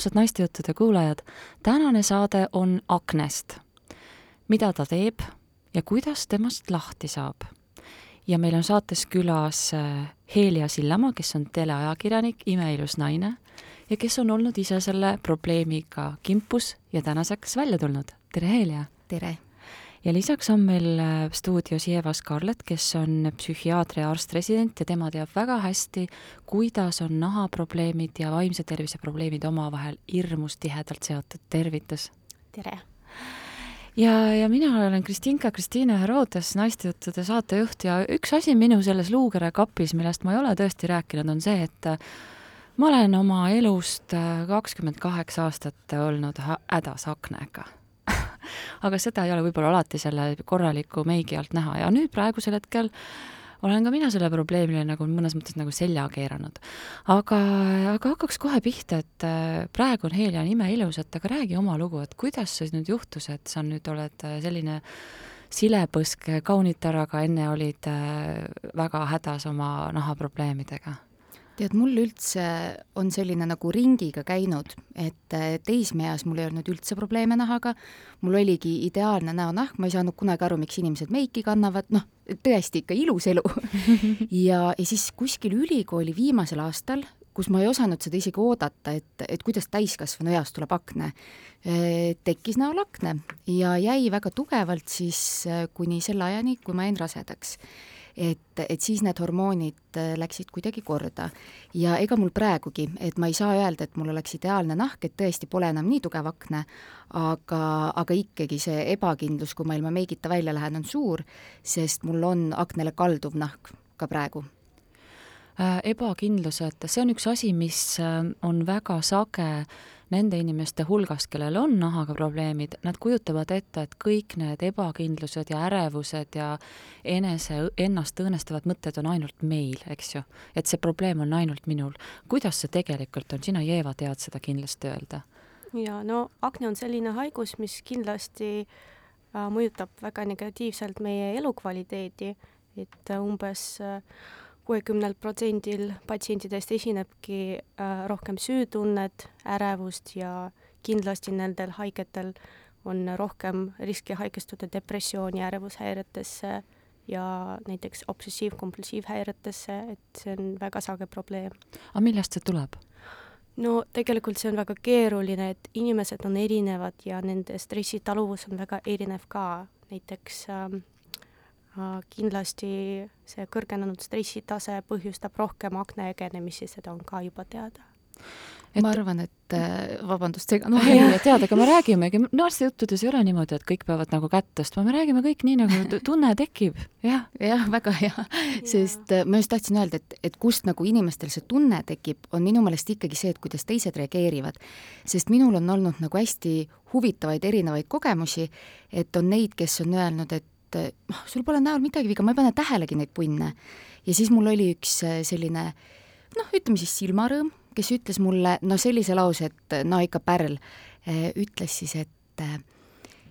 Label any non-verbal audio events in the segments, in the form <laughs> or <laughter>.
armsad naistejuttude kuulajad, tänane saade on aknest. mida ta teeb ja kuidas temast lahti saab? ja meil on saates külas äh, Helia Sillamaa, kes on teleajakirjanik, imeilus naine ja kes on olnud ise selle probleemiga kimpus ja tänaseks välja tulnud. tere, Helia! tere! Ja lisaks on meil äh, stuudios Eva Scarlett, kes on psühhiaatria arst-resident ja tema teab väga hästi, kuidas on nahaprobleemid ja vaimse tervise probleemid omavahel hirmus tihedalt seotud. tervitus! tere! ja, ja mina olen Kristinka Kristiine Herodes, naistejuttude saatejuht ja üks asi minu selles luukere kapis, millest ma ei ole tõesti rääkinud, on see, et äh, ma olen oma elust äh, kakskümmend kaheksa aastat olnud hädas aknaga aga seda ei ole võib-olla alati selle korraliku meigi alt näha ja nüüd praegusel hetkel olen ka mina selle probleemile nagu mõnes mõttes nagu selja keeranud. aga, aga hakkaks kohe pihta, et äh, praegu on Helja nime ilus, et aga räägi oma lugu, et kuidas see nüüd juhtus, et sa nüüd oled äh, selline silepõsk kaunitaraga, enne olid äh, väga hädas oma nahaprobleemidega tead, mul üldse on selline nagu ringiga käinud, et äh, teismeeas mul ei olnud üldse probleeme nahaga, mul oligi ideaalne näonahk, ma ei saanud kunagi aru, miks inimesed meiki kannavad, noh, tõesti ikka ilus elu. <laughs> Ja, ja siis kuskil ülikooli viimasel aastal, kus ma ei osanud seda isegi oodata, et, et kuidas täiskasvanu eas tuleb akne, äh, tekkis näol akne. Ja jäi väga tugevalt siis äh, kuni selle ajani, kui ma jäin rasedaks et, et siis need hormoonid äh, läksid kuidagi korda. ja ega mul praegugi, et ma ei saa öelda, et mul oleks ideaalne nahk, et tõesti pole enam nii tugev akne, aga, aga ikkagi see ebakindlus, kui ma ilma meigita välja lähen, on suur, sest mul on aknele kalduv nahk ka praegu äh, ebakindlus, et see on üks asi, mis äh, on väga sage nende inimeste hulgast, kellel on nahaga probleemid, nad kujutavad ette, et kõik need ebakindlused ja ärevused ja enese, ennast õõnestavad mõtted on ainult meil, eks ju. et see probleem on ainult minul. kuidas see tegelikult on, sina, Jeeva, tead seda kindlasti öelda? jaa, no akne on selline haigus, mis kindlasti äh, mõjutab väga negatiivselt meie elukvaliteedi, et umbes äh, kuuekümnel protsendil patsientidest esinebki äh, rohkem süütunnet, ärevust ja kindlasti nendel haigetel on rohkem riski haigestuda depressiooni, ärevushäiretesse ja näiteks obsessiiv-kompulsiivhäiretesse, et see on väga sage probleem. aga millest see tuleb? no tegelikult see on väga keeruline, et inimesed on erinevad ja nende stressitaluvus on väga erinev ka, näiteks ähm, kindlasti see kõrgenenud stressitase põhjustab rohkem akna egenemisi, seda on ka juba teada. Et... ma arvan, et äh, vabandust, vahele. <laughs> ei, tead, aga me räägimegi, no arstijuttudes ei ole niimoodi, et kõik peavad nagu kätt tõstma, me räägime kõik nii, nagu tunne tekib, jah. jah, väga hea, sest äh, ma just tahtsin öelda, et, et kust nagu inimestel see tunne tekib, on minu meelest ikkagi see, et kuidas teised reageerivad. sest minul on olnud nagu hästi huvitavaid erinevaid kogemusi, et on neid, kes on öelnud, et et noh, sul pole näol midagi viga, ma ei pane tähelegi neid punne. ja siis mul oli üks äh, selline noh, ütleme siis silmarõõm, kes ütles mulle no sellise lause, et no ikka pärl, ütles siis, et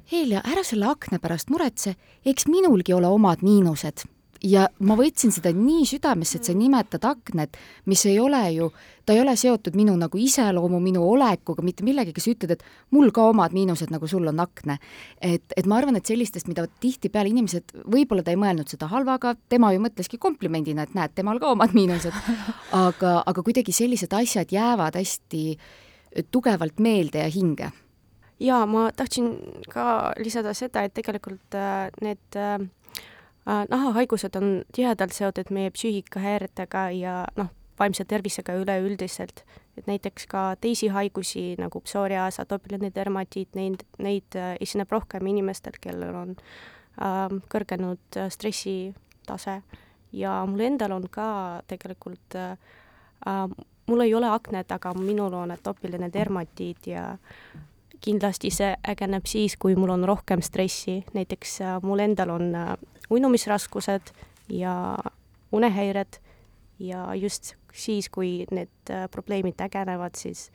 Helja, ära selle akna pärast muretse, eks minulgi ole omad miinused ja ma võtsin seda nii südamesse, et sa nimetad aknet, mis ei ole ju, ta ei ole seotud minu nagu iseloomu, minu olekuga, mitte millegagi, sa ütled, et mul ka omad miinused, nagu sul on akne. et, et ma arvan, et sellistest, mida tihtipeale inimesed, võib-olla ta ei mõelnud seda halvaga, tema ju mõtleski komplimendina, et näed, temal ka omad miinused. <laughs> aga, aga kuidagi sellised asjad jäävad hästi tugevalt meelde ja hinge jaa, ma tahtsin ka lisada seda, et tegelikult äh, need Äh, nahahaigused on tihedalt seotud meie psüühikahäiretega ja noh, vaimse tervisega üleüldiselt. et näiteks ka teisi haigusi nagu psooriaas, atoopiline dermatiit, neid, neid äh, esineb rohkem inimestel, kellel on äh, kõrgenud äh, stressitase ja mul endal on ka tegelikult äh, äh, mul ei ole aknet, aga minul on atoopiline dermatiit ja kindlasti see ägeneb siis, kui mul on rohkem stressi, näiteks äh, mul endal on äh, uinumisraskused ja unehäired. Ja just siis, kui need äh, probleemid ägenevad, siis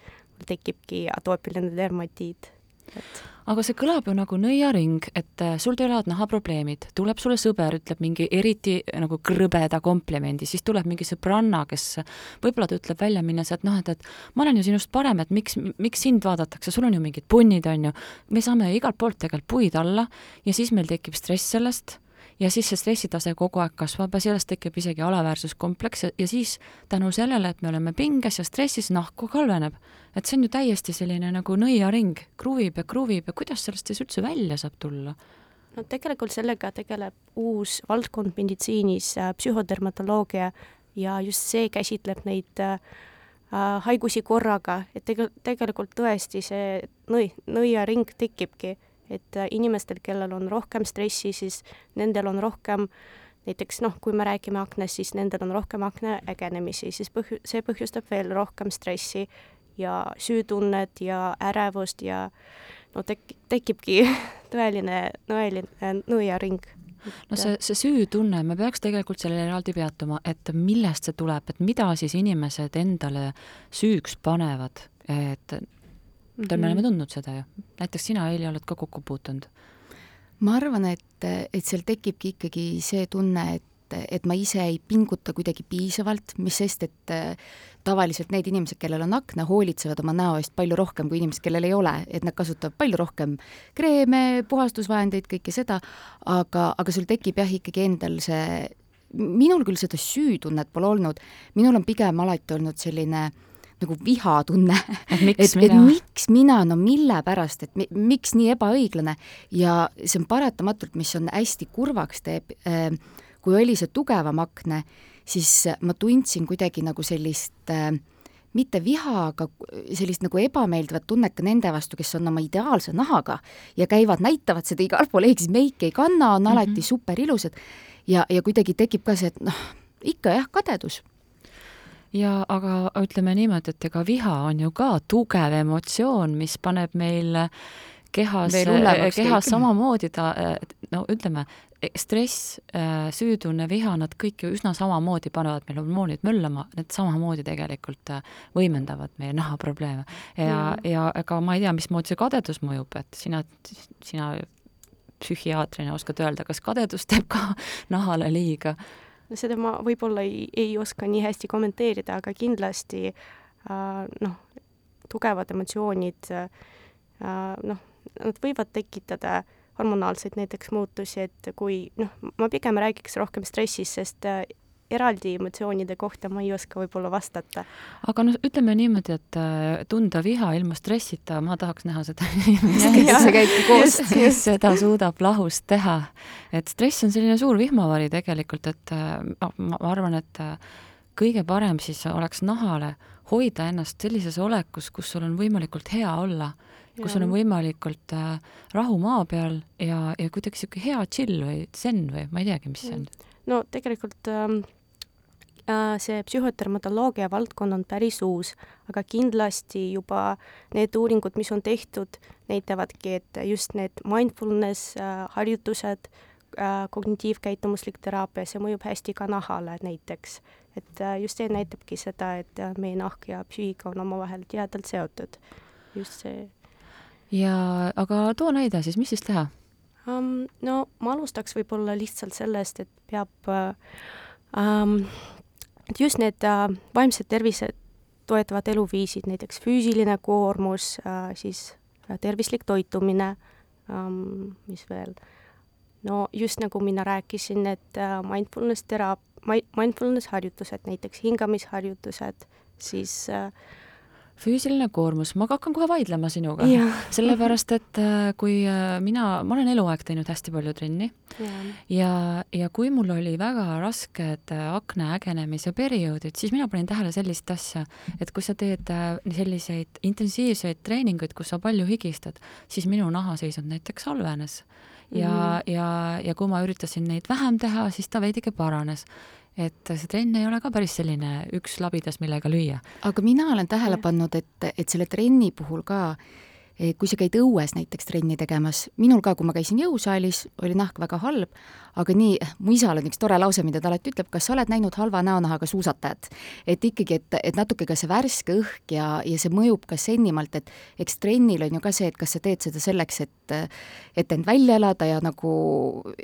tekibki atoopiline dermatiit. et aga see kõlab ju nagu nõiaring, et äh, sul tulevad nahaprobleemid, tuleb sulle sõber, ütleb mingi eriti äh, nagu krõbeda komplimendi, siis tuleb mingi sõbranna, kes võib-olla ta ütleb välja minnes, et noh, et, et ma olen ju sinust parem, et miks, miks sind vaadatakse, sul on ju mingid punnid, on ju, me saame igalt poolt tegelikult puid alla ja siis meil tekib stress sellest ja siis see stressitase kogu aeg kasvab ja sellest tekib isegi alaväärsuskompleks ja, ja siis tänu sellele, et me oleme pinges ja stressis, nahku halveneb. et see on ju täiesti selline nagu nõiaring, kruvib ja kruvib ja kuidas sellest siis üldse välja saab tulla? no tegelikult sellega tegeleb uus valdkond meditsiinis äh,, psühhodermatoloogia ja just see käsitleb neid äh, äh haigusi korraga, et tege-, tegelikult tõesti see nõi, nõiaring tekibki et äh, inimestel, kellel on rohkem stressi, siis nendel on rohkem näiteks noh, kui me räägime aknast, siis nendel on rohkem akna ägenemisi, siis põhju-, see põhjustab veel rohkem stressi ja süütunnet ja ärevust ja no tek-, tekibki <laughs> tõeline, tõeline nõiaring. No see, see süütunne, me peaks tegelikult sellele eraldi peatuma, et millest see tuleb, et mida siis inimesed endale süüks panevad, et mm. -hmm. me oleme tundnud seda ju. näiteks sina, Eili, oled ka kokku puutunud. ma arvan, et, et seal tekibki ikkagi see tunne, et, et ma ise ei pinguta kuidagi piisavalt, mis sest, et tavaliselt need inimesed, kellel on akna, hoolitsevad oma näo eest palju rohkem kui inimesed, kellel ei ole, et nad kasutavad palju rohkem kreeme, puhastusvahendeid, kõike seda, aga, aga sul tekib jah, ikkagi endal see minul küll seda süütunnet pole olnud, minul on pigem alati olnud selline äh, nagu vihatunne. <laughs> et miks et, mina? miks mina, no mille pärast, et mi, miks nii ebaõiglane ja see on paratamatult, mis on hästi kurvaks teeb, äh, kui oli see tugevam akne, siis ma tundsin kuidagi nagu sellist äh, mitte viha, aga sellist nagu ebameeldivat tunnet ka nende vastu, kes on oma ideaalse nahaga ja käivad, näitavad seda igal pool, ehk siis meiki ei kanna, on alati mm -hmm. super ilusad ja, ja kuidagi tekib ka see, et noh, ikka jah, kadedus ja aga ütleme niimoodi, et ega viha on ju ka tugev emotsioon, mis paneb meil kehas, kehas samamoodi ta, no ütleme, stress, süütunne, viha, nad kõik ju üsna samamoodi panevad meil hormoonid möllama, need samamoodi tegelikult võimendavad meie nahaprobleeme. ja mm., ja ega ma ei tea, mismoodi see kadedus mõjub, et sina, sina psühhiaatrina oskad öelda, kas kadedus teeb ka <laughs> nahale liiga seda ma võib-olla ei, ei oska nii hästi kommenteerida, aga kindlasti äh, noh, tugevad emotsioonid äh, noh, nad võivad tekitada hormonaalseid näiteks muutusi, et kui noh, ma pigem räägiks rohkem stressist, sest äh, eraldi emotsioonide kohta ma ei oska võib-olla vastata. aga noh, ütleme niimoodi, et äh, tunda viha ilma stressita, ma tahaks näha seda <laughs> inimest, kes seda suudab lahus teha. et stress on selline suur vihmavari tegelikult, et äh, ma arvan, et äh, kõige parem siis oleks nahale hoida ennast sellises olekus, kus sul on võimalikult hea olla, kus sul on võimalikult äh, rahu maa peal ja, ja kuidagi niisugune hea chill või zen või ma ei teagi, mis see on. no tegelikult ähm, Äh, see psühhodermatoloogia valdkond on päris uus, aga kindlasti juba need uuringud, mis on tehtud, näitavadki, et just need mindfulness äh, harjutused, kognitiivkäitumuslik teraapia, see mõjub hästi ka nahale näiteks. et just see näitabki seda, et meie nahk ja psüühika on omavahel tihedalt seotud. just see. Ja aga too näide siis, mis siis teha um,? no ma alustaks võib-olla lihtsalt sellest, et peab um, et just need äh, vaimset tervise toetavad eluviisid, näiteks füüsiline koormus äh,, siis äh, tervislik toitumine ähm,, mis veel, no just nagu mina rääkisin, et äh, mindfulness teraap-, mindfulness harjutused, näiteks hingamisharjutused, siis äh, füüsiline koormus, ma hakkan kohe vaidlema sinuga, <laughs> sellepärast et äh, kui äh, mina, ma olen eluaeg teinud hästi palju trenni ja, ja, ja kui mul oli väga rasked äh, akna ägenemise perioodid, siis mina panin tähele sellist asja, et kui sa teed selliseid intensiivseid treeninguid, kus sa palju higistad, siis minu nahaseisund näiteks halvenes. Ja mm, -hmm. ja, ja kui ma üritasin neid vähem teha, siis ta veidike paranes et see trenn ei ole ka päris selline üks labidas, millega lüüa. aga mina olen tähele pannud, et, et selle trenni puhul ka kui sa käid õues näiteks trenni tegemas, minul ka, kui ma käisin jõusaalis, oli nahk väga halb, aga nii, mu isal on üks tore lause, mida ta alati ütleb, kas sa oled näinud halva näonahaga suusatajat? et ikkagi, et, et natuke ka see värske õhk ja, ja see mõjub ka sennimalt, et eks trennil on ju ka see, et kas sa teed seda selleks, et et end välja elada ja nagu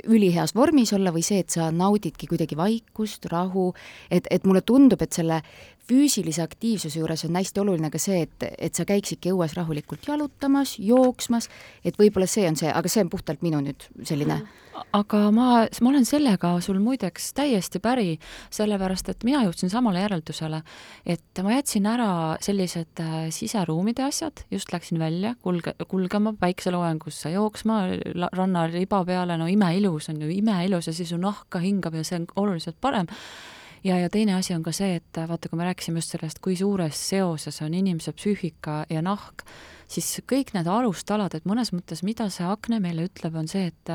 üliheas vormis olla või see, et sa naudidki kuidagi vaikust, rahu, et, et mulle tundub, et selle füüsilise aktiivsuse juures on hästi oluline ka see, et, et sa käiksidki õues rahulikult jalutamas, jooksmas, et võib-olla see on see, aga see on puhtalt minu nüüd selline aga ma, ma olen sellega sul muideks täiesti päri, sellepärast et mina jõudsin samale järeldusele, et ma jätsin ära sellised äh, siseruumide asjad, just läksin välja kulge, kulgema päikseloojangusse, jooksma rannariba peale, no imeilus on ju, imeilus ja siis su nahk ka hingab ja see on oluliselt parem. Ja, ja teine asi on ka see, et vaata, kui me rääkisime just sellest, kui suures seoses on inimese psüühika ja nahk, siis kõik need alustalad, et mõnes mõttes, mida see akne meile ütleb, on see, et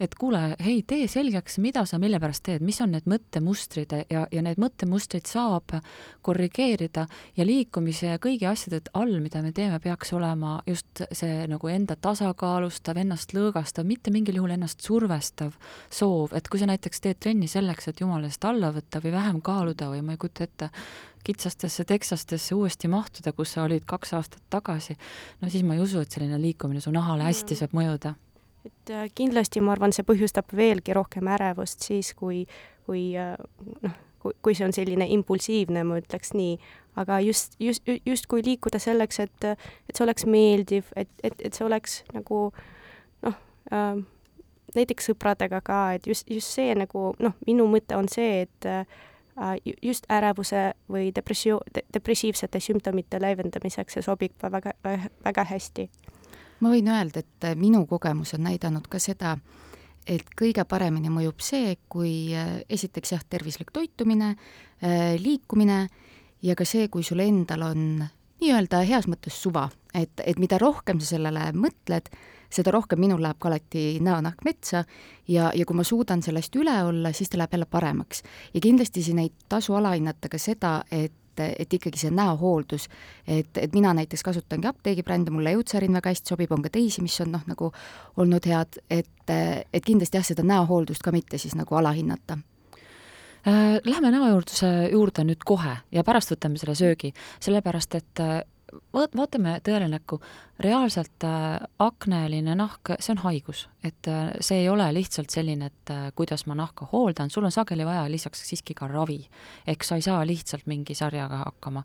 et kuule, hei, tee selgeks, mida sa mille pärast teed, mis on need mõttemustrid ja, ja need mõttemustrid saab korrigeerida ja liikumise ja kõigi asjade all, mida me teeme, peaks olema just see nagu enda tasakaalustav, ennast lõõgastav, mitte mingil juhul ennast survestav soov, et kui sa näiteks teed trenni selleks, et jumala eest alla võtta või vähem kaaluda või ma ei kujuta ette, kitsastesse teksastesse uuesti mahtuda, kus sa olid kaks aastat tagasi, no siis ma ei usu, et selline liikumine su nahale hästi mm. saab mõjuda et äh, kindlasti ma arvan, see põhjustab veelgi rohkem ärevust siis, kui, kui äh, noh, kui, see on selline impulsiivne, ma ütleks nii, aga just, just, justkui liikuda selleks, et, et see oleks meeldiv, et, et, et see oleks nagu noh äh,, näiteks sõpradega ka, et just, just see nagu noh, minu mõte on see, et äh, just ärevuse või depressio-, depressiivsete sümptomite leevendamiseks see sobib väga, väga, väga hästi ma võin öelda, et äh, minu kogemus on näidanud ka seda, et kõige paremini mõjub see, kui äh, esiteks jah, tervislik toitumine, äh, liikumine ja ka see, kui sul endal on nii-öelda heas mõttes suva, et, et mida rohkem sa sellele mõtled, seda rohkem minul läheb ka alati näonahk metsa ja, ja kui ma suudan sellest üle olla, siis ta läheb jälle paremaks. ja kindlasti siin ei tasu alahinnata ka seda, et et, et ikkagi see näohooldus, et, et mina näiteks kasutangi apteegibrände, mulle Eutsarin väga hästi sobib, on ka teisi, mis on noh, nagu olnud head, et, et kindlasti jah, seda näohooldust ka mitte siis nagu alahinnata. Äh, Läheme näojuurdluse juurde nüüd kohe ja pärast võtame selle söögi, sellepärast et vaat-, vaatame tõele näkku, reaalselt äh, akneline nahk, see on haigus, et äh, see ei ole lihtsalt selline, et äh, kuidas ma nahka hooldan, sul on sageli vaja lisaks siiski ka ravi. ehk sa ei saa lihtsalt mingi sarjaga hakkama.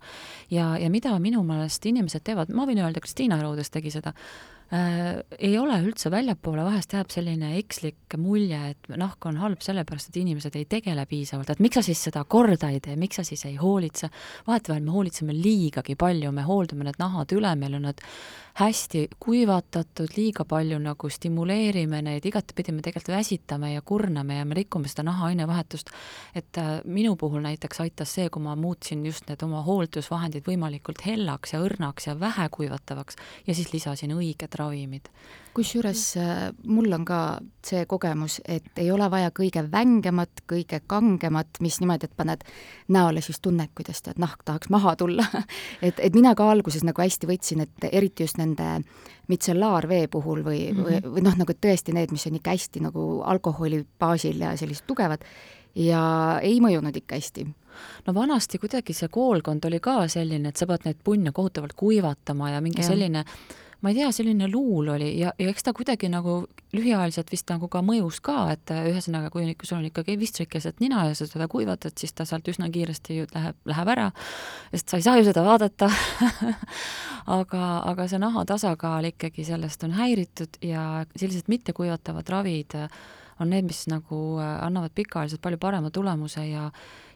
ja, ja mida minu meelest inimesed teevad, ma võin öelda, Kristiina Rõudes tegi seda, ei ole üldse väljapoole, vahest jääb selline ekslik mulje, et nahk on halb sellepärast, et inimesed ei tegele piisavalt, et miks sa siis seda korda ei tee, miks sa siis ei hoolitse. vahetevahel me hoolitseme liigagi palju, me hooldame need nahad üle, meil on need hästi kuivatatud, liiga palju nagu stimuleerime neid, igatepidi me tegelikult väsitame ja kurname ja me rikume seda naha ainevahetust. et äh, minu puhul näiteks aitas see, kui ma muutsin just need oma hooldusvahendid võimalikult hellaks ja õrnaks ja vähekuivatavaks ja siis lisasin õiged ravimid kusjuures äh, mul on ka see kogemus, et ei ole vaja kõige vängemat, kõige kangemat, mis niimoodi, et paned näole, siis tunned, kuidas tead, nahk tahaks maha tulla <laughs> et, et mina ka alguses nagu hästi võtsin, et eriti just nende mitsellaarvee puhul või mm, -hmm. või, või noh, nagu tõesti need, mis on ikka hästi nagu alkoholi baasil ja sellised tugevad, ja ei mõjunud ikka hästi no vanasti kuidagi see koolkond oli ka selline, et sa pead neid punne kohutavalt kuivatama ja mingi ja. selline ma ei tea, selline luul oli ja, ja eks ta kuidagi nagu lühiajaliselt vist nagu ka mõjus ka, et äh, ühesõnaga, kui sul on ikkagi vistrik keset nina ja sa seda kuivatad, siis ta sealt üsna kiiresti ju läheb, läheb ära, sest sa ei saa ju seda vaadata. <laughs> Aga, aga see naha tasakaal ikkagi sellest on häiritud ja sellised mittekuivatavad ravid äh, on need, mis nagu äh, annavad pikaajaliselt palju parema tulemuse ja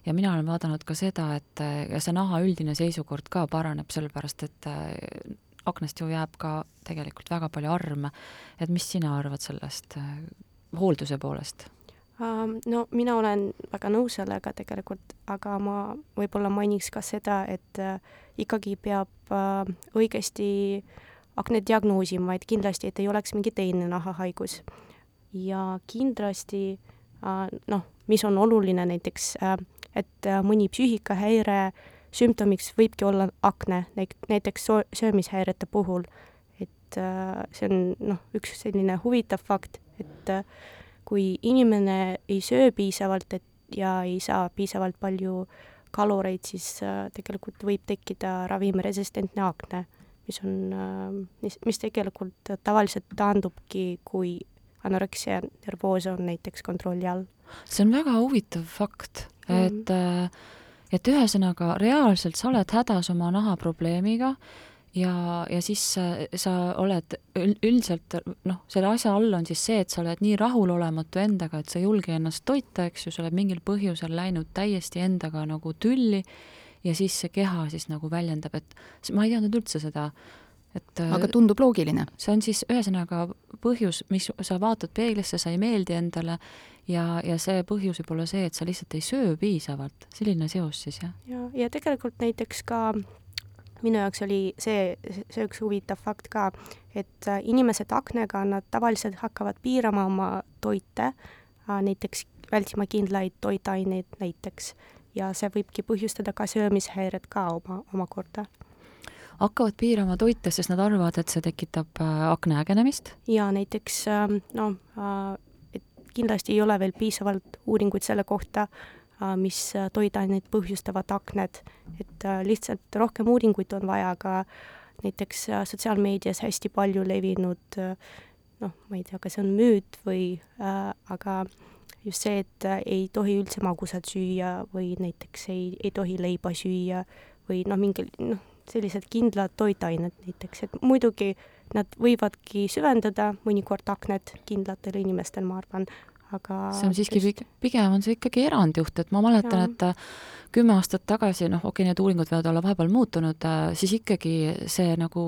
ja mina olen vaadanud ka seda, et ja see naha üldine seisukord ka paraneb, sellepärast et aknast ju jääb ka tegelikult väga palju arme, et mis sina arvad sellest äh, hoolduse poolest? No mina olen väga nõus sellega tegelikult, aga ma võib-olla mainiks ka seda, et äh, ikkagi peab äh, õigesti akne diagnoosima, et kindlasti, et ei oleks mingi teine nahahaigus. ja kindlasti noh, mis on oluline näiteks, et mõni psüühikahäire sümptomiks võibki olla akne, näiteks söömishäirete puhul. et äh, see on noh, üks selline huvitav fakt, et äh, kui inimene ei söö piisavalt, et ja ei saa piisavalt palju kalureid, siis äh, tegelikult võib tekkida ravimiresistentne akne, mis on, mis, mis tegelikult tavaliselt taandubki, kui anoreksia nervoosa on näiteks kontrolli all. see on väga huvitav fakt, et mm., et ühesõnaga reaalselt sa oled hädas oma nahaprobleemiga ja, ja siis sa, oled üldiselt noh, selle asja all on siis see, et sa oled nii rahulolematu endaga, et sa ei julge ennast toita, eks ju, sa oled mingil põhjusel läinud täiesti endaga nagu tülli ja siis see keha siis nagu väljendab, et ma ei teadnud üldse seda, et aga tundub loogiline? see on siis ühesõnaga põhjus, mis sa vaatad peeglisse, sa ei meeldi endale ja, ja see põhjus võib olla see, et sa lihtsalt ei söö piisavalt, selline seos siis, jah? ja, ja tegelikult näiteks ka minu jaoks oli see, see üks huvitav fakt ka, et äh, inimesed aknega, nad tavaliselt hakkavad piirama oma toite, äh, näiteks vältima kindlaid toitaineid näiteks, ja see võibki põhjustada ka söömishäired ka oma, omakorda hakkavad piirama toite, sest nad arvavad, et see tekitab äh, akna ägenemist? jaa, näiteks ähm, no et kindlasti ei ole veel piisavalt uuringuid selle kohta, Äh, mis äh, toiduaineid põhjustavad akned, et äh, lihtsalt rohkem uuringuid on vaja ka näiteks sotsiaalmeedias hästi palju levinud noh, ma ei tea, kas see on müüt või äh, aga just see, et ei tohi üldse magusat süüa või näiteks ei, ei tohi leiba süüa või noh, mingil noh, sellised kindlad toitained näiteks, et muidugi nad võivadki süvendada mõnikord akned kindlatel inimestel, ma arvan, aga see on siiski just... pigem on see ikkagi erandjuht, et ma mäletan, et äh, kümme aastat tagasi, noh, okei okay,, need uuringud võivad olla vahepeal muutunud, äh, siis ikkagi see nagu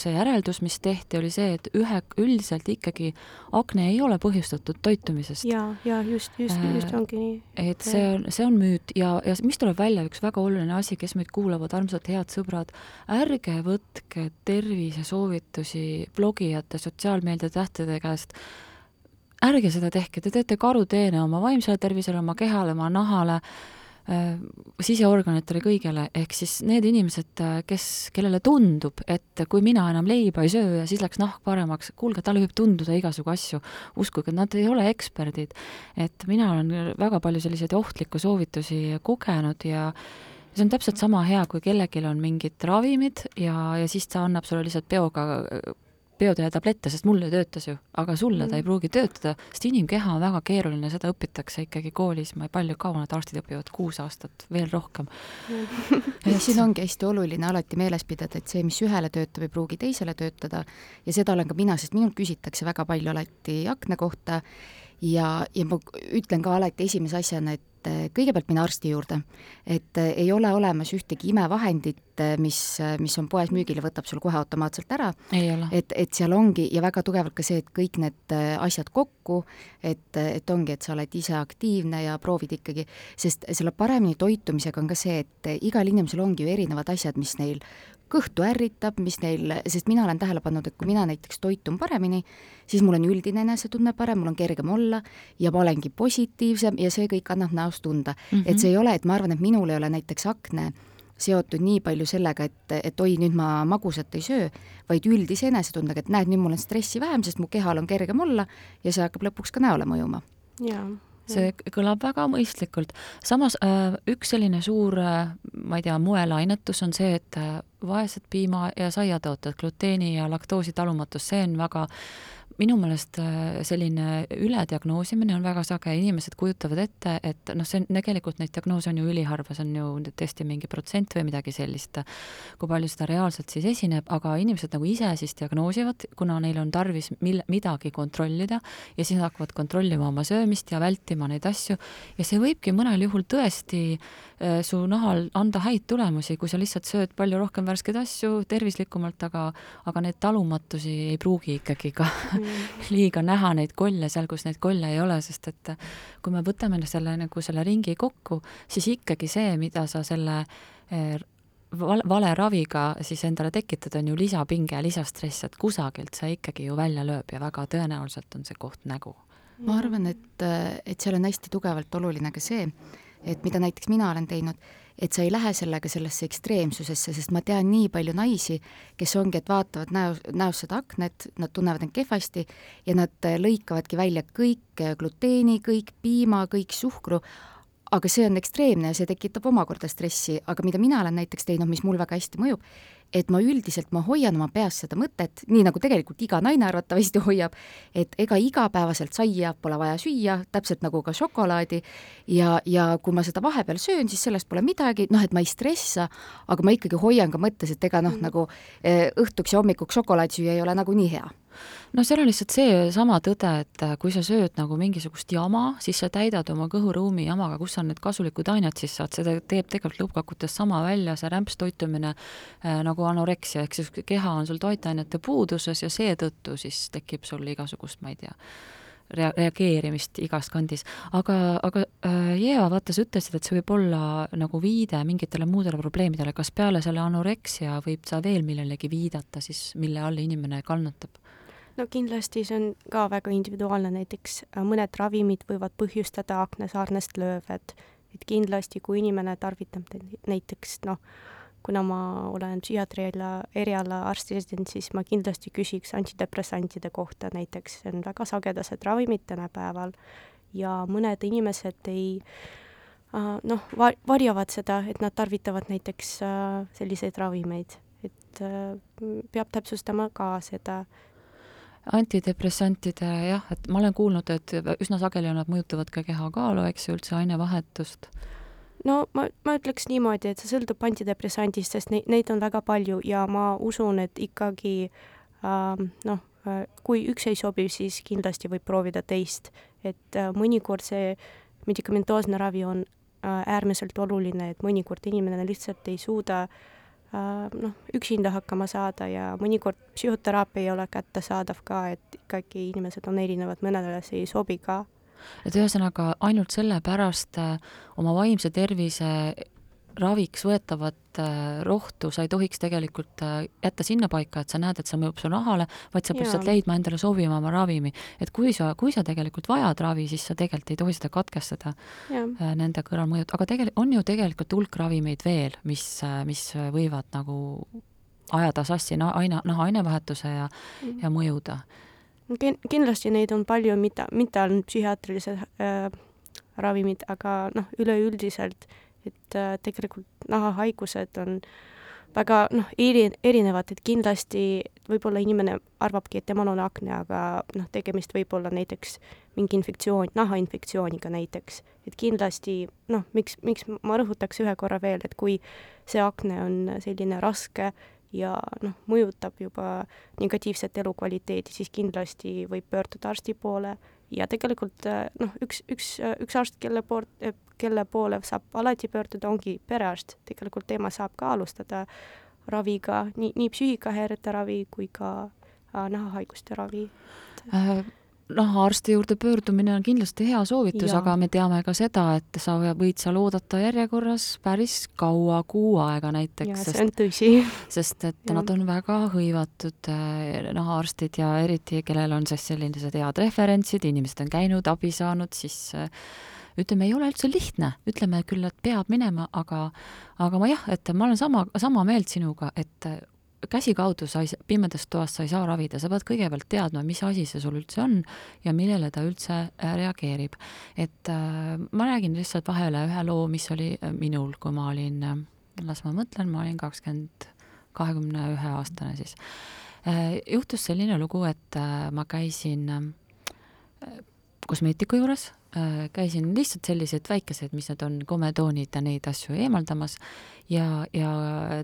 see järeldus, mis tehti, oli see, et ühe, üldiselt ikkagi akne ei ole põhjustatud toitumisest. ja, ja just, just, just äh, ongi nii. et see on, see on müüt ja, ja mis tuleb välja, üks väga oluline asi, kes meid kuulavad, armsad head sõbrad, ärge võtke tervisesoovitusi blogijate, sotsiaalmeedia tähtede käest ärge seda tehke, te teete karuteene oma vaimsele tervisele, oma kehale, oma nahale siseorganitele, kõigele, ehk siis need inimesed, äh, kes, kellele tundub, et kui mina enam leiba ei söö ja siis läks nahk paremaks, kuulge, talle võib tunduda igasugu asju, uskuge, nad ei ole eksperdid. et mina olen väga palju selliseid ohtlikke soovitusi kogenud ja see on täpselt sama hea, kui kellelgi on mingid ravimid ja, ja siis ta annab sulle lihtsalt peoga peotäie tablette, sest mulle töötas ju, aga sulle mm. ta ei mm. pruugi töötada, sest inimkeha on väga keeruline, seda õpitakse ikkagi koolis, ma ei palju, kaua need arstid õpivad, kuus aastat, veel rohkem mm. <laughs> ja siin ongi hästi oluline alati meeles pidada, et see, mis ühele töötab, ei pruugi teisele töötada ja seda olen ka mina, sest minult küsitakse väga palju alati akna kohta ja, ja ma ütlen ka alati esimese asjana, et et kõigepealt minna arsti juurde. et äh, ei ole olemas ühtegi imevahendit, äh, mis, mis on poes müügil ja võtab sul kohe automaatselt ära. et, et seal ongi ja väga tugevalt ka see, et kõik need asjad kokku, et, et ongi, et sa oled ise aktiivne ja proovid ikkagi, sest selle paremini toitumisega on ka see, et igal inimesel ongi ju erinevad asjad, mis neil kõhtu ärritab, mis neil, sest mina olen tähele pannud, et kui mina näiteks toitun paremini, siis mul on üldine enesetunne parem, mul on kergem olla ja ma olengi positiivsem ja see kõik annab näost tunda mm. -hmm. et see ei ole, et ma arvan, et minul ei ole näiteks akne seotud nii palju sellega, et, et oi, nüüd ma magusat ei söö, vaid üldise enesetundega, et näed, nüüd mul on stressi vähem, sest mu kehal on kergem olla ja see hakkab lõpuks ka näole mõjuma. jaa see kõlab väga mõistlikult. samas äh, üks selline suur, äh, ma ei tea, moelainetus on see, et äh, vaesed piima- ja saiatooted, gluteeni ja laktoosi talumatus, see on väga minu meelest äh, selline ülediagnoosimine on väga sage, inimesed kujutavad ette, et noh, see on, tegelikult neid diagnoose on ju üliharva, see on ju tõesti mingi protsent või midagi sellist, kui palju seda reaalselt siis esineb, aga inimesed nagu ise siis diagnoosivad, kuna neil on tarvis mil-, midagi kontrollida ja siis nad hakkavad kontrollima oma söömist ja vältima neid asju. Ja see võibki mõnel juhul tõesti äh, su nahal anda häid tulemusi, kui sa lihtsalt sööd palju rohkem värskeid asju tervislikumalt, aga aga neid talumatusi ei pruugi ikkagi ka mm <laughs> liiga näha neid kolle seal, kus neid kolle ei ole, sest et kui me võtame selle nagu selle ringi kokku, siis ikkagi see, mida sa selle eh, val-, vale raviga siis endale tekitad, on ju lisapinge, lisastress, et kusagilt see ikkagi ju välja lööb ja väga tõenäoliselt on see koht nägu. ma arvan, et, et seal on hästi tugevalt oluline ka see, et mida näiteks mina olen teinud, et sa ei lähe sellega sellesse ekstreemsusesse, sest ma tean nii palju naisi, kes ongi, et vaatavad näo, näost seda aknet, nad tunnevad end kehvasti ja nad lõikavadki välja kõik gluteeni, kõik piima, kõik suhkru, aga see on ekstreemne ja see tekitab omakorda stressi, aga mida mina olen näiteks teinud, mis mul väga hästi mõjub, et ma üldiselt, ma hoian oma peas seda mõtet, nii nagu tegelikult iga naine arvatavasti <laughs> hoiab, et ega igapäevaselt saia pole vaja süüa, täpselt nagu ka šokolaadi, ja, ja kui ma seda vahepeal söön, siis sellest pole midagi, noh, et ma ei stressa, aga ma ikkagi hoian ka mõttes, et ega noh mm., nagu eh, õhtuks ja hommikuks šokolaadi süüa ei ole nagunii hea no seal on lihtsalt seesama tõde, et äh, kui sa sööd nagu mingisugust jama, siis sa täidad oma kõhuruumi jamaga, kus sa need kasulikud ained siis saad, seda teeb tegelikult lõppkokkuvõttes sama välja see rämpstoitumine äh, nagu anoreksia, ehk siis keha on sul toitainete puuduses ja seetõttu siis tekib sul igasugust, ma ei tea, rea-, reageerimist igas kandis. aga, aga äh, Jeeva, vaata, sa ütlesid, et see võib olla nagu viide mingitele muudele probleemidele, kas peale selle anoreksia võib sa veel millelegi viidata siis, mille all inimene kannatab? No kindlasti see on ka väga individuaalne, näiteks äh, mõned ravimid võivad põhjustada aknesarnast löövet, et kindlasti, kui inimene tarvitab näiteks noh, kuna ma olen psühhiaatri eriala arst-resident, siis ma kindlasti küsiks antidepressantide kohta. Näiteks, see on väga sagedased ravimid tänapäeval ja mõned inimesed ei äh, noh, varjavad seda, et nad tarvitavad näiteks äh, selliseid ravimeid, et peab täpsustama ka seda antidepressantide jah, et ma olen kuulnud, et üsna sageli nad mõjutavad ka kehakaalu, eks ju, üldse ainevahetust. no ma, ma ütleks niimoodi, et see sõltub antidepressandist, sest neid, neid on väga palju ja ma usun, et ikkagi äh, noh kui üks ei sobi, siis kindlasti võib proovida teist. et äh, mõnikord see medikamentoosne ravi on äh, äärmiselt oluline, et mõnikord inimene lihtsalt ei suuda Äh, noh, üksinda hakkama saada ja mõnikord psühhoteraapia ei ole kättesaadav ka, et ikkagi inimesed on erinevad, mõnele see ei sobi ka. et ühesõnaga ainult sellepärast äh, oma vaimse tervise raviks võetavat äh, rohtu sa ei tohiks tegelikult äh, jätta sinnapaika, et sa näed, et see mõjub su nahale, vaid sa pead lihtsalt leidma endale sobivama ravimi. et kui sa, kui sa tegelikult vajad ravi, siis sa tegelikult ei tohi seda katkestada, äh, nende kõrvalmõjud, aga tegelikult on ju tegelikult hulk ravimeid veel, mis, mis võivad nagu ajada sassi na-, aina, naha ainevahetuse ja mm., ja mõjuda. kindlasti neid on palju, mitte, mitte ainult psühhiaatrilised äh, ravimid, aga noh, üleüldiselt et äh, tegelikult nahahaigused on väga noh, eri, erinevad, et kindlasti võib-olla inimene arvabki, et temal on akne, aga noh, tegemist võib olla näiteks mingi infektsioon, nahainfektsiooniga näiteks. et kindlasti noh, miks, miks ma rõhutaks ühe korra veel, et kui see akne on selline raske ja noh, mõjutab juba negatiivset elukvaliteeti, siis kindlasti võib pöörduda arsti poole ja tegelikult noh, üks, üks, üks arst, kelle poolt, kelle poole saab alati pöörduda, ongi perearst. tegelikult tema saab ka alustada raviga, nii, nii psüühikahäirete ravi kui ka äh, nahahaiguste ravi äh, nahaarsti juurde pöördumine on kindlasti hea soovitus, aga me teame ka seda, et sa võid seal oodata järjekorras päris kaua, kuu aega näiteks. see on tõsi. <laughs> sest et ja. nad on väga hõivatud äh, nahaarstid ja eriti, kellel on siis sellised head referentsid, inimesed on käinud, abi saanud, siis äh, ütleme, ei ole üldse lihtne, ütleme küll, et peab minema, aga aga ma jah, et ma olen sama, sama meelt sinuga, et käsikaudu sa ei, pimedas toas sa ei saa ravida, sa pead kõigepealt teadma, mis asi see sul üldse on ja millele ta üldse äh, reageerib. et äh, ma räägin lihtsalt vahele ühe loo, mis oli äh, minul, kui ma olin äh,, las ma mõtlen, ma olin kakskümmend, kahekümne ühe aastane siis äh,. juhtus selline lugu, et äh, ma käisin äh, kosmeetiku juures Äh, käisin lihtsalt sellised väikesed, mis need on, kometoonid ja neid asju eemaldamas ja, ja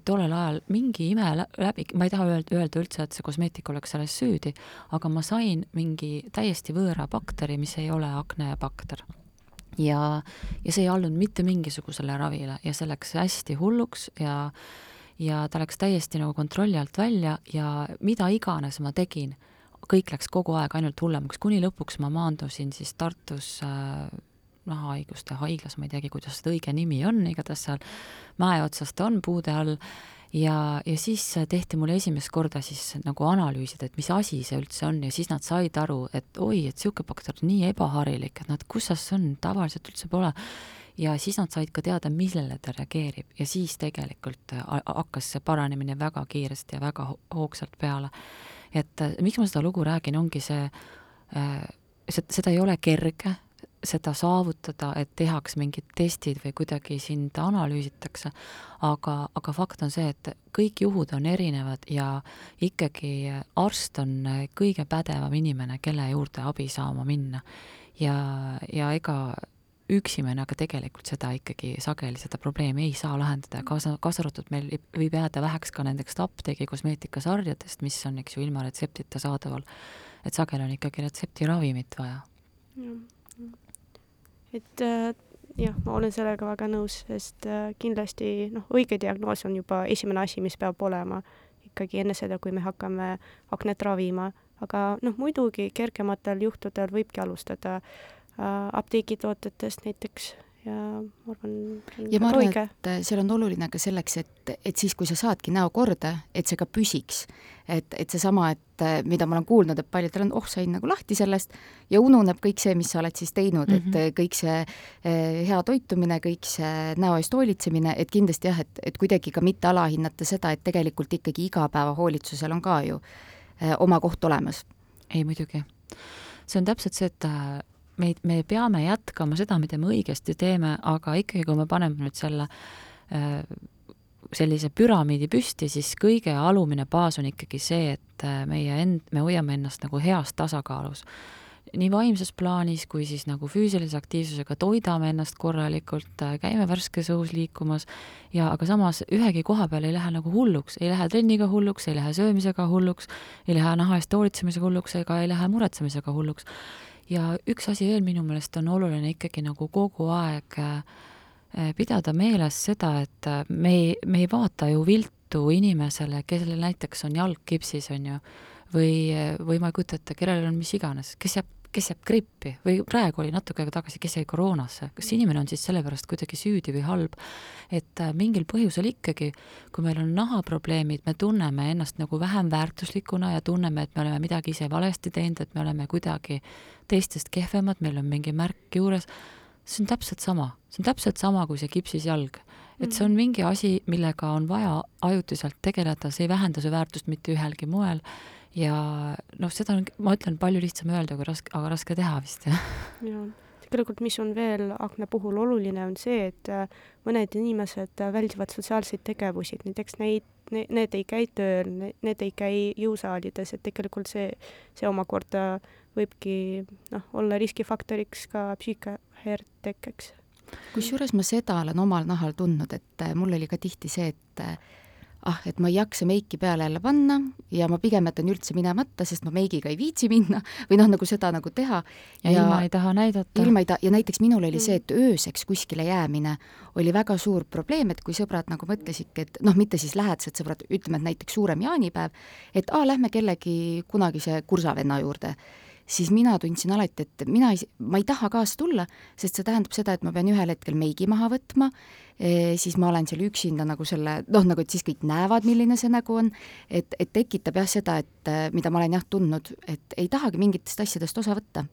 tollel ajal mingi ime läbi, ma ei taha öelda, öelda üldse, et see kosmeetik oleks selles süüdi, aga ma sain mingi täiesti võõra bakteri, mis ei ole aknebakter. ja, ja see ei allunud mitte mingisugusele ravile ja see läks hästi hulluks ja ja ta läks täiesti nagu kontrolli alt välja ja mida iganes ma tegin kõik läks kogu aeg ainult hullemaks, kuni lõpuks ma maandusin siis Tartus äh, nahahaiguste haiglas, ma ei teagi, kuidas seda õige nimi on, igatahes seal mäe otsas ta on puude all, ja, ja siis tehti mulle esimest korda siis nagu analüüsid, et mis asi see üldse on ja siis nad said aru, et oi, et niisugune bakter on nii ebaharilik, et nad, kus see on, tavaliselt üldse pole. ja siis nad said ka teada, millele ta reageerib ja siis tegelikult äh, hakkas see paranemine väga kiiresti ja väga hoogsalt peale. Et äh, miks ma seda lugu räägin, ongi see, see, seda ei ole kerge, seda saavutada, et tehakse mingid testid või kuidagi sind analüüsitakse, aga, aga fakt on see, et kõik juhud on erinevad ja ikkagi arst on kõige pädevam inimene, kelle juurde abi saama minna. ja, ja ega üksimene, aga tegelikult seda ikkagi sageli, seda probleemi ei saa lahendada, kaasa, kaasa arvatud meil võib jääda väheks ka nendest apteegi kosmeetikasarjadest, mis on, eks ju, ilma retseptita saadaval. et sageli on ikkagi retseptiravimit vaja. et äh, jah, ma olen sellega väga nõus, sest äh, kindlasti noh, õige diagnoos on juba esimene asi, mis peab olema ikkagi enne seda, kui me hakkame aknet ravima, aga noh, muidugi kergematel juhtudel võibki alustada Äh, apteegitootjatest näiteks ja ma arvan, ja ma arvan, et äh, seal on oluline ka selleks, et, et siis, kui sa saadki näo korda, et see ka püsiks. et, et seesama, et äh, mida ma olen kuulnud, et paljudel on, oh, sain nagu lahti sellest ja ununeb kõik see, mis sa oled siis teinud mm, -hmm. et mhm. kõik see eh, hea toitumine, kõik see näo eest hoolitsemine, et kindlasti jah, et, et kuidagi ka mitte alahinnata seda, et tegelikult ikkagi igapäevahoolitsusel on ka ju eh, oma koht olemas. ei, muidugi. see on täpselt see, et meid, me peame jätkama seda, mida me õigesti teeme, aga ikkagi, kui me paneme nüüd selle äh, sellise püramiidi püsti, siis kõige alumine baas on ikkagi see, et äh, meie end, me hoiame ennast nagu heas tasakaalus. nii vaimses plaanis kui siis nagu füüsilise aktiivsusega toidame ennast korralikult, äh, käime värskes õhus liikumas ja aga samas ühegi koha peal ei lähe nagu hulluks, ei lähe trenniga hulluks, ei lähe söömisega hulluks, ei lähe naha eest hoolitsemisega hulluks ega ei lähe muretsemisega hulluks ja üks asi veel minu meelest on oluline ikkagi nagu kogu aeg äh, pidada meeles seda, et äh, me ei, me ei vaata ju viltu inimesele, kellel näiteks on jalg kipsis, on ju, või, või ma ei kujuta ette, kellel on mis iganes, kes jääb kes jääb grippi. Või praegu oli natuke aega tagasi, kes jäi koroonasse, kas inimene on siis sellepärast kuidagi süüdi või halb, et äh, mingil põhjusel ikkagi, kui meil on nahaprobleemid, me tunneme ennast nagu vähem väärtuslikuna ja tunneme, et me oleme midagi ise valesti teinud, et me oleme kuidagi teistest kehvemad, meil on mingi märk juures, see on täpselt sama, see on täpselt sama kui see kipsis jalg. et see on mhm. mingi asi, millega on vaja ajutiselt tegeleda, see ei vähenda su väärtust mitte ühelgi moel ja noh, seda on, ma ütlen, palju lihtsam öelda kui raske, aga raske teha vist, jah. jaa, tegelikult mis on veel akna puhul oluline, on see, et äh, mõned inimesed äh, väldivad sotsiaalseid tegevusi, näiteks neid, need ei käi tööl, need ei käi jõusaalides, et tegelikult see, see omakorda võibki noh, olla riskifaktoriks ka psüühikahäired tekkeks. kusjuures ma seda olen omal nahal tundnud, et äh, mul oli ka tihti see, et ah, et ma ei jaksa meiki peale jälle panna ja ma pigem jätan üldse minemata, sest ma meigiga ei viitsi minna <laughs> või noh, nagu seda nagu teha. ja ilma ei taha näidata. ilma ei taha, ja näiteks minul oli see, et ööseks kuskile jäämine oli väga suur probleem, et kui sõbrad nagu mõtlesidki, et noh, mitte siis lähedased sõbrad, ütleme, et näiteks suurem jaanipäev, et aa, lähme kellegi kunagise kursavenna juurde siis mina tundsin alati, et mina ei, ma ei taha kaasa tulla, sest see tähendab seda, et ma pean ühel hetkel meigi maha võtma e,, siis ma olen seal üksinda nagu selle, noh, nagu et siis kõik näevad, milline see nägu on, et, et tekitab jah seda, et mida ma olen jah tundnud, et ei tahagi mingitest asjadest osa võtta.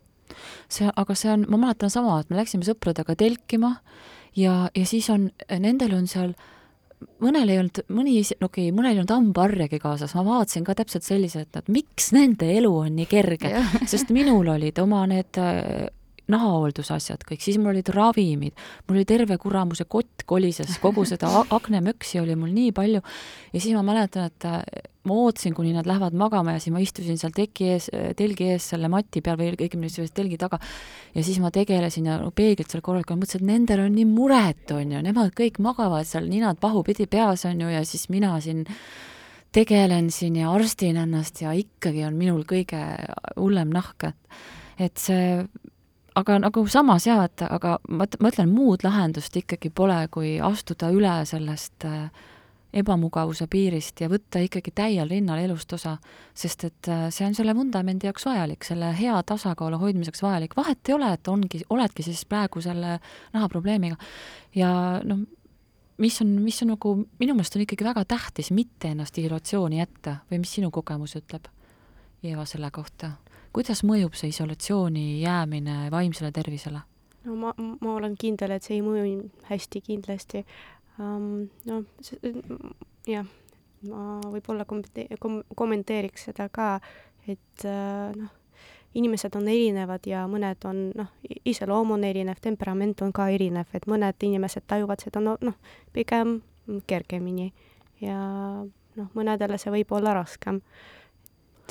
see, aga see on, ma mäletan sama, et me läksime sõpradega telkima ja, ja siis on, nendel on seal mõnel ei olnud, mõni, okei okay,, mõnel ei olnud hambaharjagi kaasas, ma vaatasin ka täpselt selliselt, et miks nende elu on nii kerge, sest minul olid oma need äh, nahahooldusasjad kõik, siis mul olid ravimid, mul oli terve kuramuse kott kolises, kogu seda aknemöksi oli mul nii palju. ja siis ma mäletan, et äh, ma ootasin, kuni nad lähevad magama ja siis ma istusin seal teki ees, telgi ees selle mati peal või õigemini selle telgi taga. ja siis ma tegelesin ja peeglit seal korralikult, mõtlesin, et nendel on nii muret, on ju, nemad kõik magavad seal ninad pahupidi peas, on ju, ja siis mina siin tegelen siin ja arstin ennast ja ikkagi on minul kõige hullem nahk, et et see aga nagu samas jaa, et aga ma mõtlen, muud lahendust ikkagi pole, kui astuda üle sellest äh, ebamugavuse piirist ja võtta ikkagi täiel rinnal elust osa, sest et äh, see on selle vundamendi jaoks vajalik, selle hea tasakaalu hoidmiseks vajalik, vahet ei ole, et ongi, oledki siis praegu selle nahaprobleemiga ja noh, mis on, mis on nagu, minu meelest on ikkagi väga tähtis mitte ennast isolatsiooni jätta või mis sinu kogemus ütleb, Eva, selle kohta? Kuidas mõjub see isolatsiooni jäämine vaimsele tervisele? no ma, ma olen kindel, et see ei mõju hästi kindlasti um,. noh, jah, ma võib-olla kom-, kommenteeriks seda ka, et uh, noh, inimesed on erinevad ja mõned on noh, iseloom on erinev, temperament on ka erinev, et mõned inimesed tajuvad seda noh no,, pigem kergemini ja noh, mõnedele see võib olla raskem.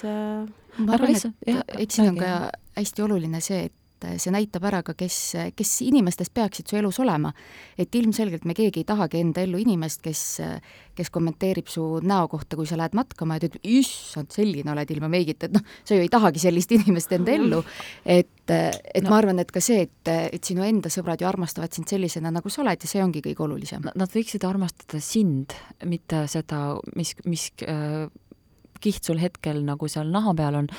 Et äh, ma arvan, et eks siin on ka hästi oluline see, et et see näitab ära ka, kes, kes inimestest peaksid su elus olema. et ilmselgelt me keegi ei tahagi enda ellu inimest, kes, kes kommenteerib su näo kohta, kui sa lähed matkama ja ta ütleb, issand, selline oled ilma meigita, et noh, sa ju ei tahagi sellist inimest enda ellu. et, et no. ma arvan, et ka see, et, et sinu enda sõbrad ju armastavad sind sellisena, nagu sa oled ja see ongi kõige olulisem. Nad võiksid armastada sind, mitte seda, mis, mis äh, kiht sul hetkel nagu seal naha peal on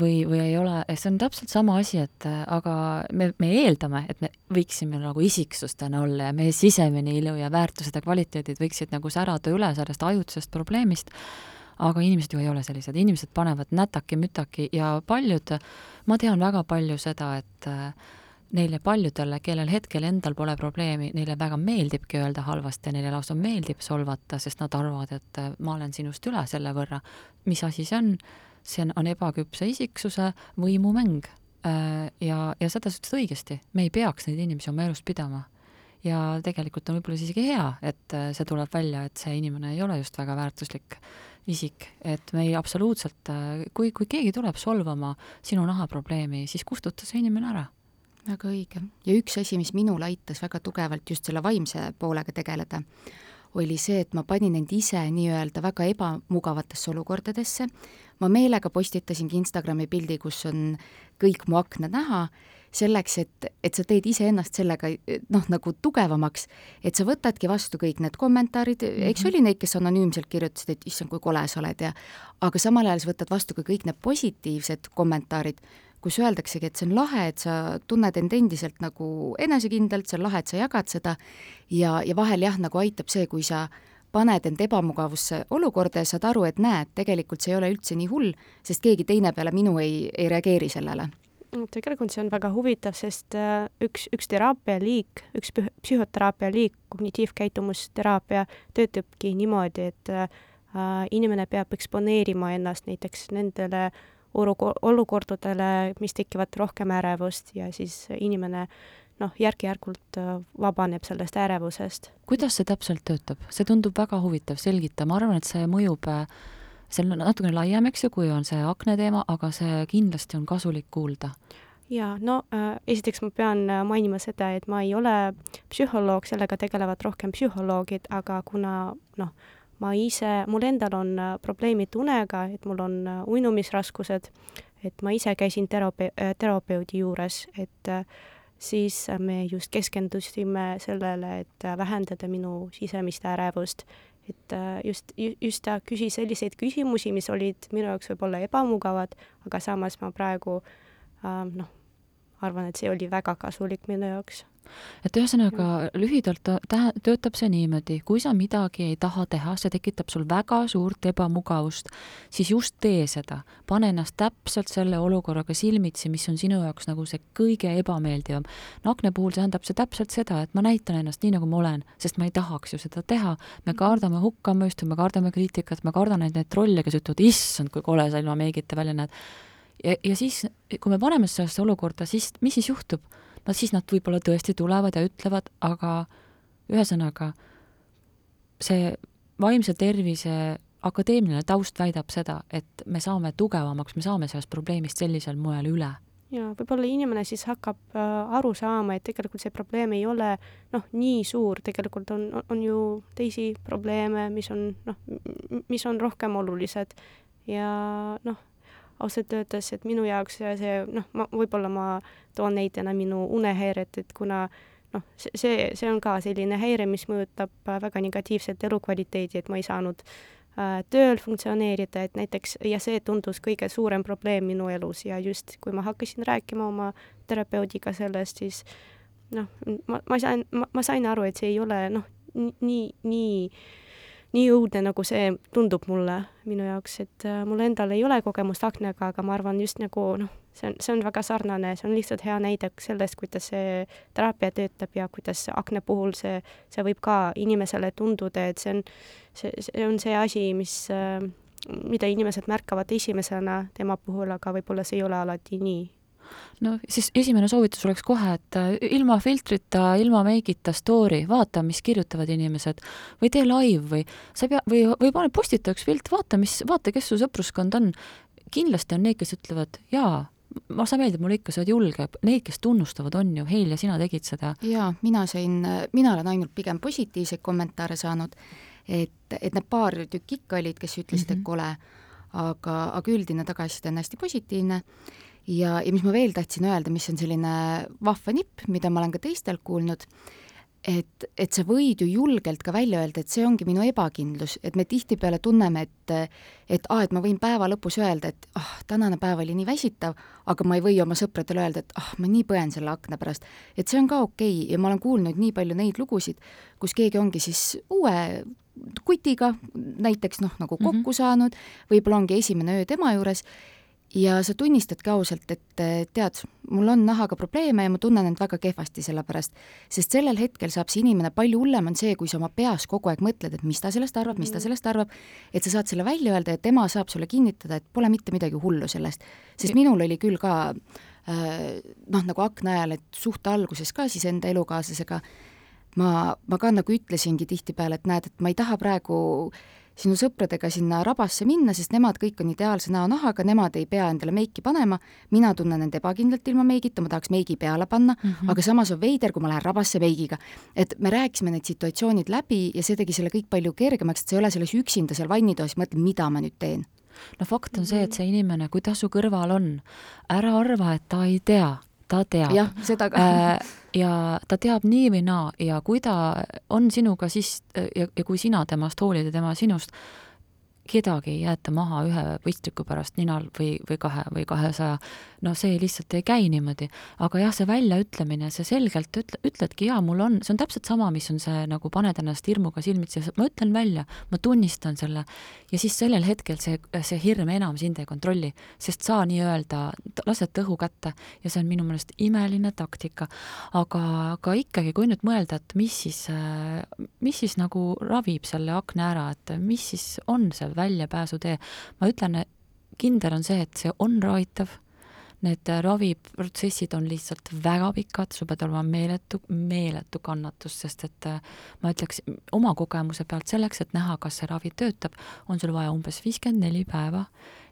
või, või ei ole, see on täpselt sama asi, et äh, aga me, me eeldame, et me võiksime nagu isiksustena olla ja meie sisemine ilu ja väärtused ja kvaliteedid võiksid nagu särada üle sellest ajutisest probleemist, aga inimesed ju ei ole sellised, inimesed panevad nätaki-mütaki ja paljud, ma tean väga palju seda, et äh, neile paljudele, kellel hetkel endal pole probleemi, neile väga meeldibki öelda halvasti, neile lausa meeldib solvata, sest nad arvavad, et äh, ma olen sinust üle selle võrra. mis asi see on? see on, on ebaküpse isiksuse võimumäng. Äh, ja, ja seda sa ütlesid õigesti, me ei peaks neid inimesi oma elus pidama. ja tegelikult on võib-olla isegi hea, et äh, see tuleb välja, et see inimene ei ole just väga väärtuslik isik, et me ei absoluutselt, kui, kui keegi tuleb solvama sinu nahaprobleemi, siis kustuta see inimene ära väga õige. ja üks asi, mis minul aitas väga tugevalt just selle vaimse poolega tegeleda, oli see, et ma panin end ise nii-öelda väga ebamugavatesse olukordadesse, ma meelega postitasingi Instagrami pildi, kus on kõik mu aknad näha, selleks, et, et sa teed iseennast sellega noh, nagu tugevamaks, et sa võtadki vastu kõik need kommentaarid mm, -hmm. eks oli neid, kes anonüümselt kirjutasid, et issand, kui kole sa oled ja aga samal ajal sa võtad vastu ka kõik need positiivsed kommentaarid, kus öeldaksegi, et see on lahe, et sa tunned end endiselt nagu enesekindlalt, see on lahe, et sa jagad seda. Ja, ja vahel jah, nagu aitab see, kui sa paned end ebamugavusse olukorda ja saad aru, et näed, tegelikult see ei ole üldse nii hull, sest keegi teine peale minu ei, ei reageeri sellele. Tegelikult see on väga huvitav, sest äh, üks, üks teraapia liik, üks psühhoteraapia liik, kognitiivkäitumusteraapia töötabki niimoodi, et äh, inimene peab eksponeerima ennast näiteks nendele olukordadele, mis tekivad rohkem ärevust ja siis inimene noh, järk-järgult äh, vabaneb sellest ärevusest. kuidas see täpselt töötab? see tundub väga huvitav, selgita, ma arvan, et see mõjub, äh, see on natukene laiem, eks ju, kui on see akna teema, aga see kindlasti on kasulik kuulda jaa, no äh, esiteks ma pean mainima seda, et ma ei ole psühholoog, sellega tegelevad rohkem psühholoogid, aga kuna noh, ma ise, mul endal on äh, probleemid unega, et mul on äh, uinumisraskused, et ma ise käisin terape-, äh, terapeudi juures, et siis me just keskendusime sellele, et vähendada minu sisemist ärevust. et just, just ta küsis selliseid küsimusi, mis olid minu jaoks võib-olla ebamugavad, aga samas ma praegu noh, arvan, et see oli väga kasulik minu jaoks et ühesõnaga lühidalt tä-, töötab see niimoodi, kui sa midagi ei taha teha, see tekitab sul väga suurt ebamugavust, siis just tee seda. pane ennast täpselt selle olukorraga silmitsi, mis on sinu jaoks nagu see kõige ebameeldivam. Nakne puhul tähendab see täpselt seda, et ma näitan ennast nii, nagu ma olen, sest ma ei tahaks ju seda teha. me kardame hukkamõistu, me kardame kriitikat, me kardame neid, neid trolle, kes ütlevad, issand, kui kole sa ilma meigita välja näed. Ja, ja siis, kui me paneme sellesse olukorda, siis mis siis juhtub? no siis nad võib-olla tõesti tulevad ja ütlevad, aga ühesõnaga, see vaimse tervise akadeemiline taust väidab seda, et me saame tugevamaks, me saame sellest probleemist sellisel moel üle. Ja võib-olla inimene siis hakkab äh, aru saama, et tegelikult see probleem ei ole noh, nii suur, tegelikult on, on ju teisi probleeme, mis on noh, mis on rohkem olulised. Ja noh, ausalt öeldes, et minu jaoks see noh, ma võib-olla ma toon näitena minu unehäiret, et kuna noh, see, see on ka selline häire, mis mõjutab väga negatiivselt elukvaliteedi, et ma ei saanud äh, tööl funktsioneerida, et näiteks ja see tundus kõige suurem probleem minu elus ja just kui ma hakkasin rääkima oma terapeudiga sellest, siis noh, ma, ma sain, ma sain aru, et see ei ole noh, nii, nii nii õudne, nagu see tundub mulle, minu jaoks, et äh, mul endal ei ole kogemust aknaga, aga ma arvan just nagu noh, see on, see on väga sarnane, see on lihtsalt hea näide sellest, kuidas see teraapia töötab ja kuidas akne puhul see, see võib ka inimesele tunduda, et see on, see, see on see asi, mis, mida inimesed märkavad esimesena tema puhul, aga võib-olla see ei ole alati nii no siis esimene soovitus oleks kohe, et äh, ilma filtrita, ilma meigita story, vaata, mis kirjutavad inimesed või tee live või sa ei pea, või, või pane, postita üks pilt, vaata, mis, vaata, kes su sõpruskond on. kindlasti on neid, kes ütlevad jaa, ma, sa meeldid mulle ikka, sa oled julge, neid, kes tunnustavad, on ju, Heil ja sina tegid seda. jaa, mina sain, mina olen ainult pigem positiivseid kommentaare saanud, et, et need paar tükki ikka olid, kes ütlesid mm, -hmm. et mhm. kole, aga, aga üldine tagasiside on hästi positiivne ja, ja mis ma veel tahtsin öelda, mis on selline vahva nipp, mida ma olen ka teistelt kuulnud, et, et sa võid ju julgelt ka välja öelda, et see ongi minu ebakindlus, et me tihtipeale tunneme, et et aa ah,, et ma võin päeva lõpus öelda, et ah oh,, tänane päev oli nii väsitav, aga ma ei või oma sõpradele öelda, et ah oh,, ma nii põen selle akna pärast. et see on ka okei okay. ja ma olen kuulnud nii palju neid lugusid, kus keegi ongi siis uue kutiga näiteks noh, nagu kokku mm -hmm. saanud, võib-olla ongi esimene öö tema juures ja sa tunnistadki ausalt, et tead, mul on nahaga probleeme ja ma tunnen end väga kehvasti selle pärast. sest sellel hetkel saab see inimene, palju hullem on see, kui sa oma peas kogu aeg mõtled, et mis ta sellest arvab, mis ta mm. sellest arvab, et sa saad selle välja öelda ja tema saab sulle kinnitada, et pole mitte midagi hullu sellest. sest minul oli küll ka äh, noh, nagu akna ajal, et suht alguses ka siis enda elukaaslasega ma, ma ka nagu ütlesingi tihtipeale, et näed, et ma ei taha praegu äh, sinu sõpradega sinna rabasse minna, sest nemad kõik on ideaalse näonahaga, nemad ei pea endale meiki panema, mina tunnen end ebakindlalt ilma meigita, ma tahaks meigi peale panna mm, -hmm. aga samas on veider, kui ma lähen rabasse meigiga. et me rääkisime need situatsioonid läbi ja see tegi selle kõik palju kergemaks, et sa ei ole selles üksinda seal vannitoas mõtled, mida ma nüüd teen no fakt on see, et see inimene, kui ta su kõrval on, ära arva, et ta ei tea, ta teab. jah, seda ka äh, ja ta teab nii või naa ja kui ta on sinuga siis ja, ja kui sina temast hoolid ja tema sinust, kedagi ei jäeta maha ühe võistliku pärast ninal või, või kahe või kahesaja, no see lihtsalt ei käi niimoodi. aga jah, see väljaütlemine, see selgelt ütle, ütledki, jaa, mul on, see on täpselt sama, mis on see, nagu paned ennast hirmuga silmitsi, ma ütlen välja, ma tunnistan selle. ja siis sellel hetkel see, see hirm enam sind ei kontrolli, sest sa nii-öelda lased õhu kätte ja see on minu meelest imeline taktika. aga, aga ikkagi, kui nüüd mõelda, et mis siis, mis siis nagu ravib selle akna ära, et mis siis on see väljapääsutee. ma ütlen, kindel on see, et see on ravitav, need raviprotsessid on lihtsalt väga pikad, sul peab olema meeletu, meeletu kannatus, sest et äh, ma ütleks oma kogemuse pealt selleks, et näha, kas see ravi töötab, on sul vaja umbes viiskümmend neli päeva,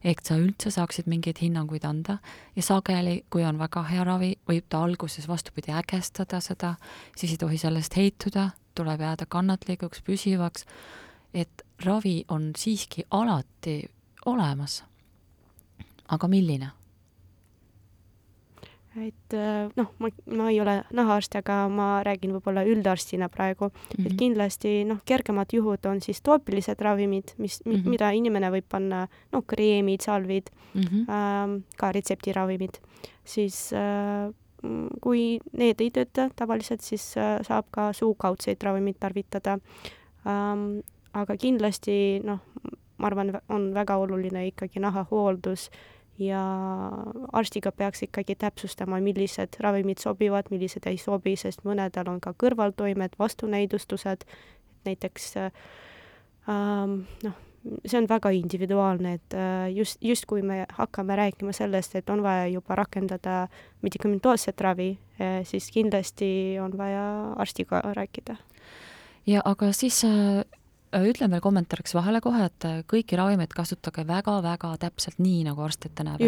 et sa üldse saaksid mingeid hinnanguid anda. Ja sageli, kui on väga hea ravi, võib ta alguses vastupidi ägestada seda, siis ei tohi sellest heituda, tuleb jääda kannatlikuks, püsivaks. Et ravi on siiski alati olemas. aga milline? et äh, noh, ma, ma ei ole nahaarst, aga ma räägin võib-olla üldarstina praegu mm, -hmm. et mhm. kindlasti noh, kergemad juhud on siis toopilised ravimid, mis mm, -hmm. mida inimene võib panna, noh, kreemid, salvid mm, -hmm. ähm, ka retseptiravimid, siis äh, kui need ei tööta tavaliselt, siis äh, saab ka suukaudseid ravimeid tarvitada ähm, aga kindlasti noh, ma arvan, on väga oluline ikkagi nahahooldus ja arstiga peaks ikkagi täpsustama, millised ravimid sobivad, millised ei sobi, sest mõnedel on ka kõrvaltoimed, vastunäidustused, näiteks ähm, noh, see on väga individuaalne, et äh, just, just kui me hakkame rääkima sellest, et on vaja juba rakendada medikamentoosset ravi, äh, siis kindlasti on vaja arstiga rääkida. ja aga siis äh Äh, ütlen veel kommentaariks vahele kohe, et äh, kõiki ravimeid kasutage väga-väga täpselt nii, nagu arst ette näeb.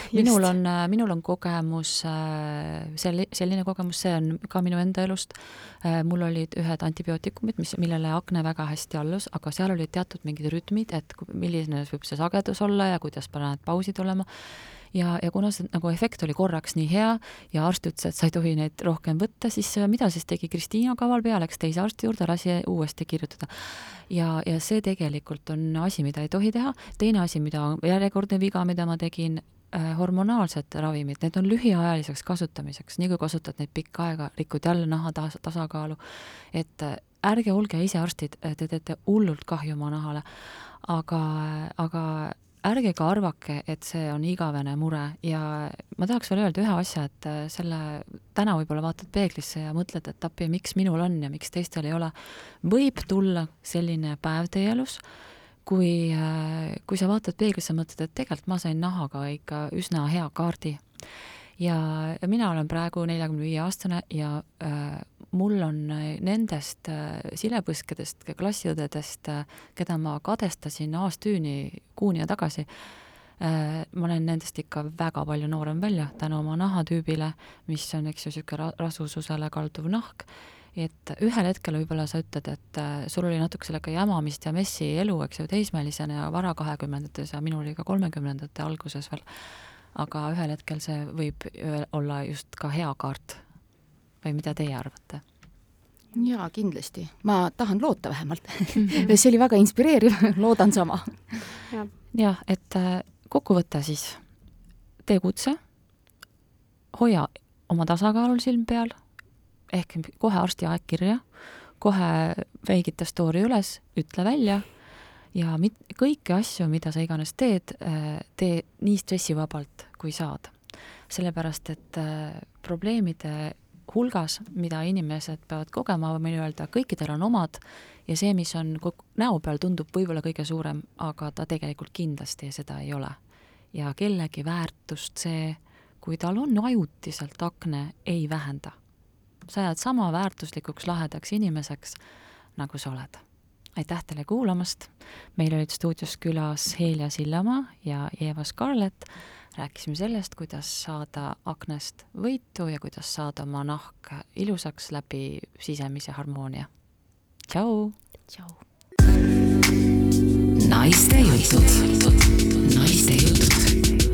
<laughs> minul on, äh, minul on kogemus, sel-, selline kogemus, see on ka minu enda elust, mul olid ühed antibiootikumid, mis, millele akne väga hästi allus, aga seal olid teatud mingid rütmid, et milline võib see sagedus olla ja kuidas peavad pausid olema ja, ja kuna see nagu efekt oli korraks nii hea ja arst ütles, et sa ei tohi neid rohkem võtta, siis äh, mida siis tegi Kristiina kaval pea, läks teise arsti juurde, lasi uuesti kirjutada. ja, ja see tegelikult on asi, mida ei tohi teha, teine asi, mida, järjekordne viga, mida ma tegin, äh, hormonaalsed ravimid, need on lühiajaliseks kasutamiseks, nii kui kasutad neid pikka aega, rikud jälle naha tas-, tasakaalu, et äh, ärge olge ise arstid, te teete hullult kahju oma nahale. aga, aga ärge ka arvake, et see on igavene mure ja ma tahaks veel öelda ühe asja, et äh, selle, täna võib-olla vaatad peeglisse ja mõtled, et appi, miks minul on ja miks teistel ei ole. võib tulla selline päev teie elus, kui, äh, kui sa vaatad peeglisse mõtled, et tegelikult ma sain nahaga ikka üsna hea kaardi. ja, ja mina olen praegu neljakümne viie aastane ja äh, mul on nendest äh, silepõskedest, klassiõdedest, äh, keda ma kadestasin aastüüni kuuni ja tagasi äh,, ma olen nendest ikka väga palju noorem välja tänu oma nahatüübile, mis on, eks ju, niisugune rasvususele kalduv nahk et ühel hetkel võib-olla sa ütled, et äh, sul oli natuke sellega jamamist ja messi elu, eks ju, teismelisena ja vara kahekümnendates ja minul oli ka kolmekümnendate alguses veel. aga ühel hetkel see võib olla just ka hea kaart. Või mida teie arvate? jaa, kindlasti. ma tahan loota vähemalt mm. -hmm. <laughs> see oli väga inspireeriv <laughs> loodan sama. jah, et äh, kokkuvõte siis, tee kutse, hoia oma tasakaalul silm peal ehk kohe arsti aeg kirja, kohe veigita story üles, ütle välja ja mit-, kõiki asju, mida sa iganes teed, äh, tee nii stressivabalt, kui saad. sellepärast, et äh, probleemide hulgas, mida inimesed peavad kogema, võime öelda, kõikidel on omad ja see, mis on näo peal, tundub võib-olla kõige suurem, aga ta tegelikult kindlasti seda ei ole. ja kellegi väärtust see, kui tal on ajutiselt akne, ei vähenda sa jääd sama väärtuslikuks lahedaks inimeseks, nagu sa oled. aitäh teile kuulamast, meil olid stuudios külas Helja Sillamaa ja Eva Scarlett, rääkisime sellest, kuidas saada aknast võitu ja kuidas saada oma nahk ilusaks läbi sisemise harmoonia. tšau! tšau! naiste jutud, naiste jutud.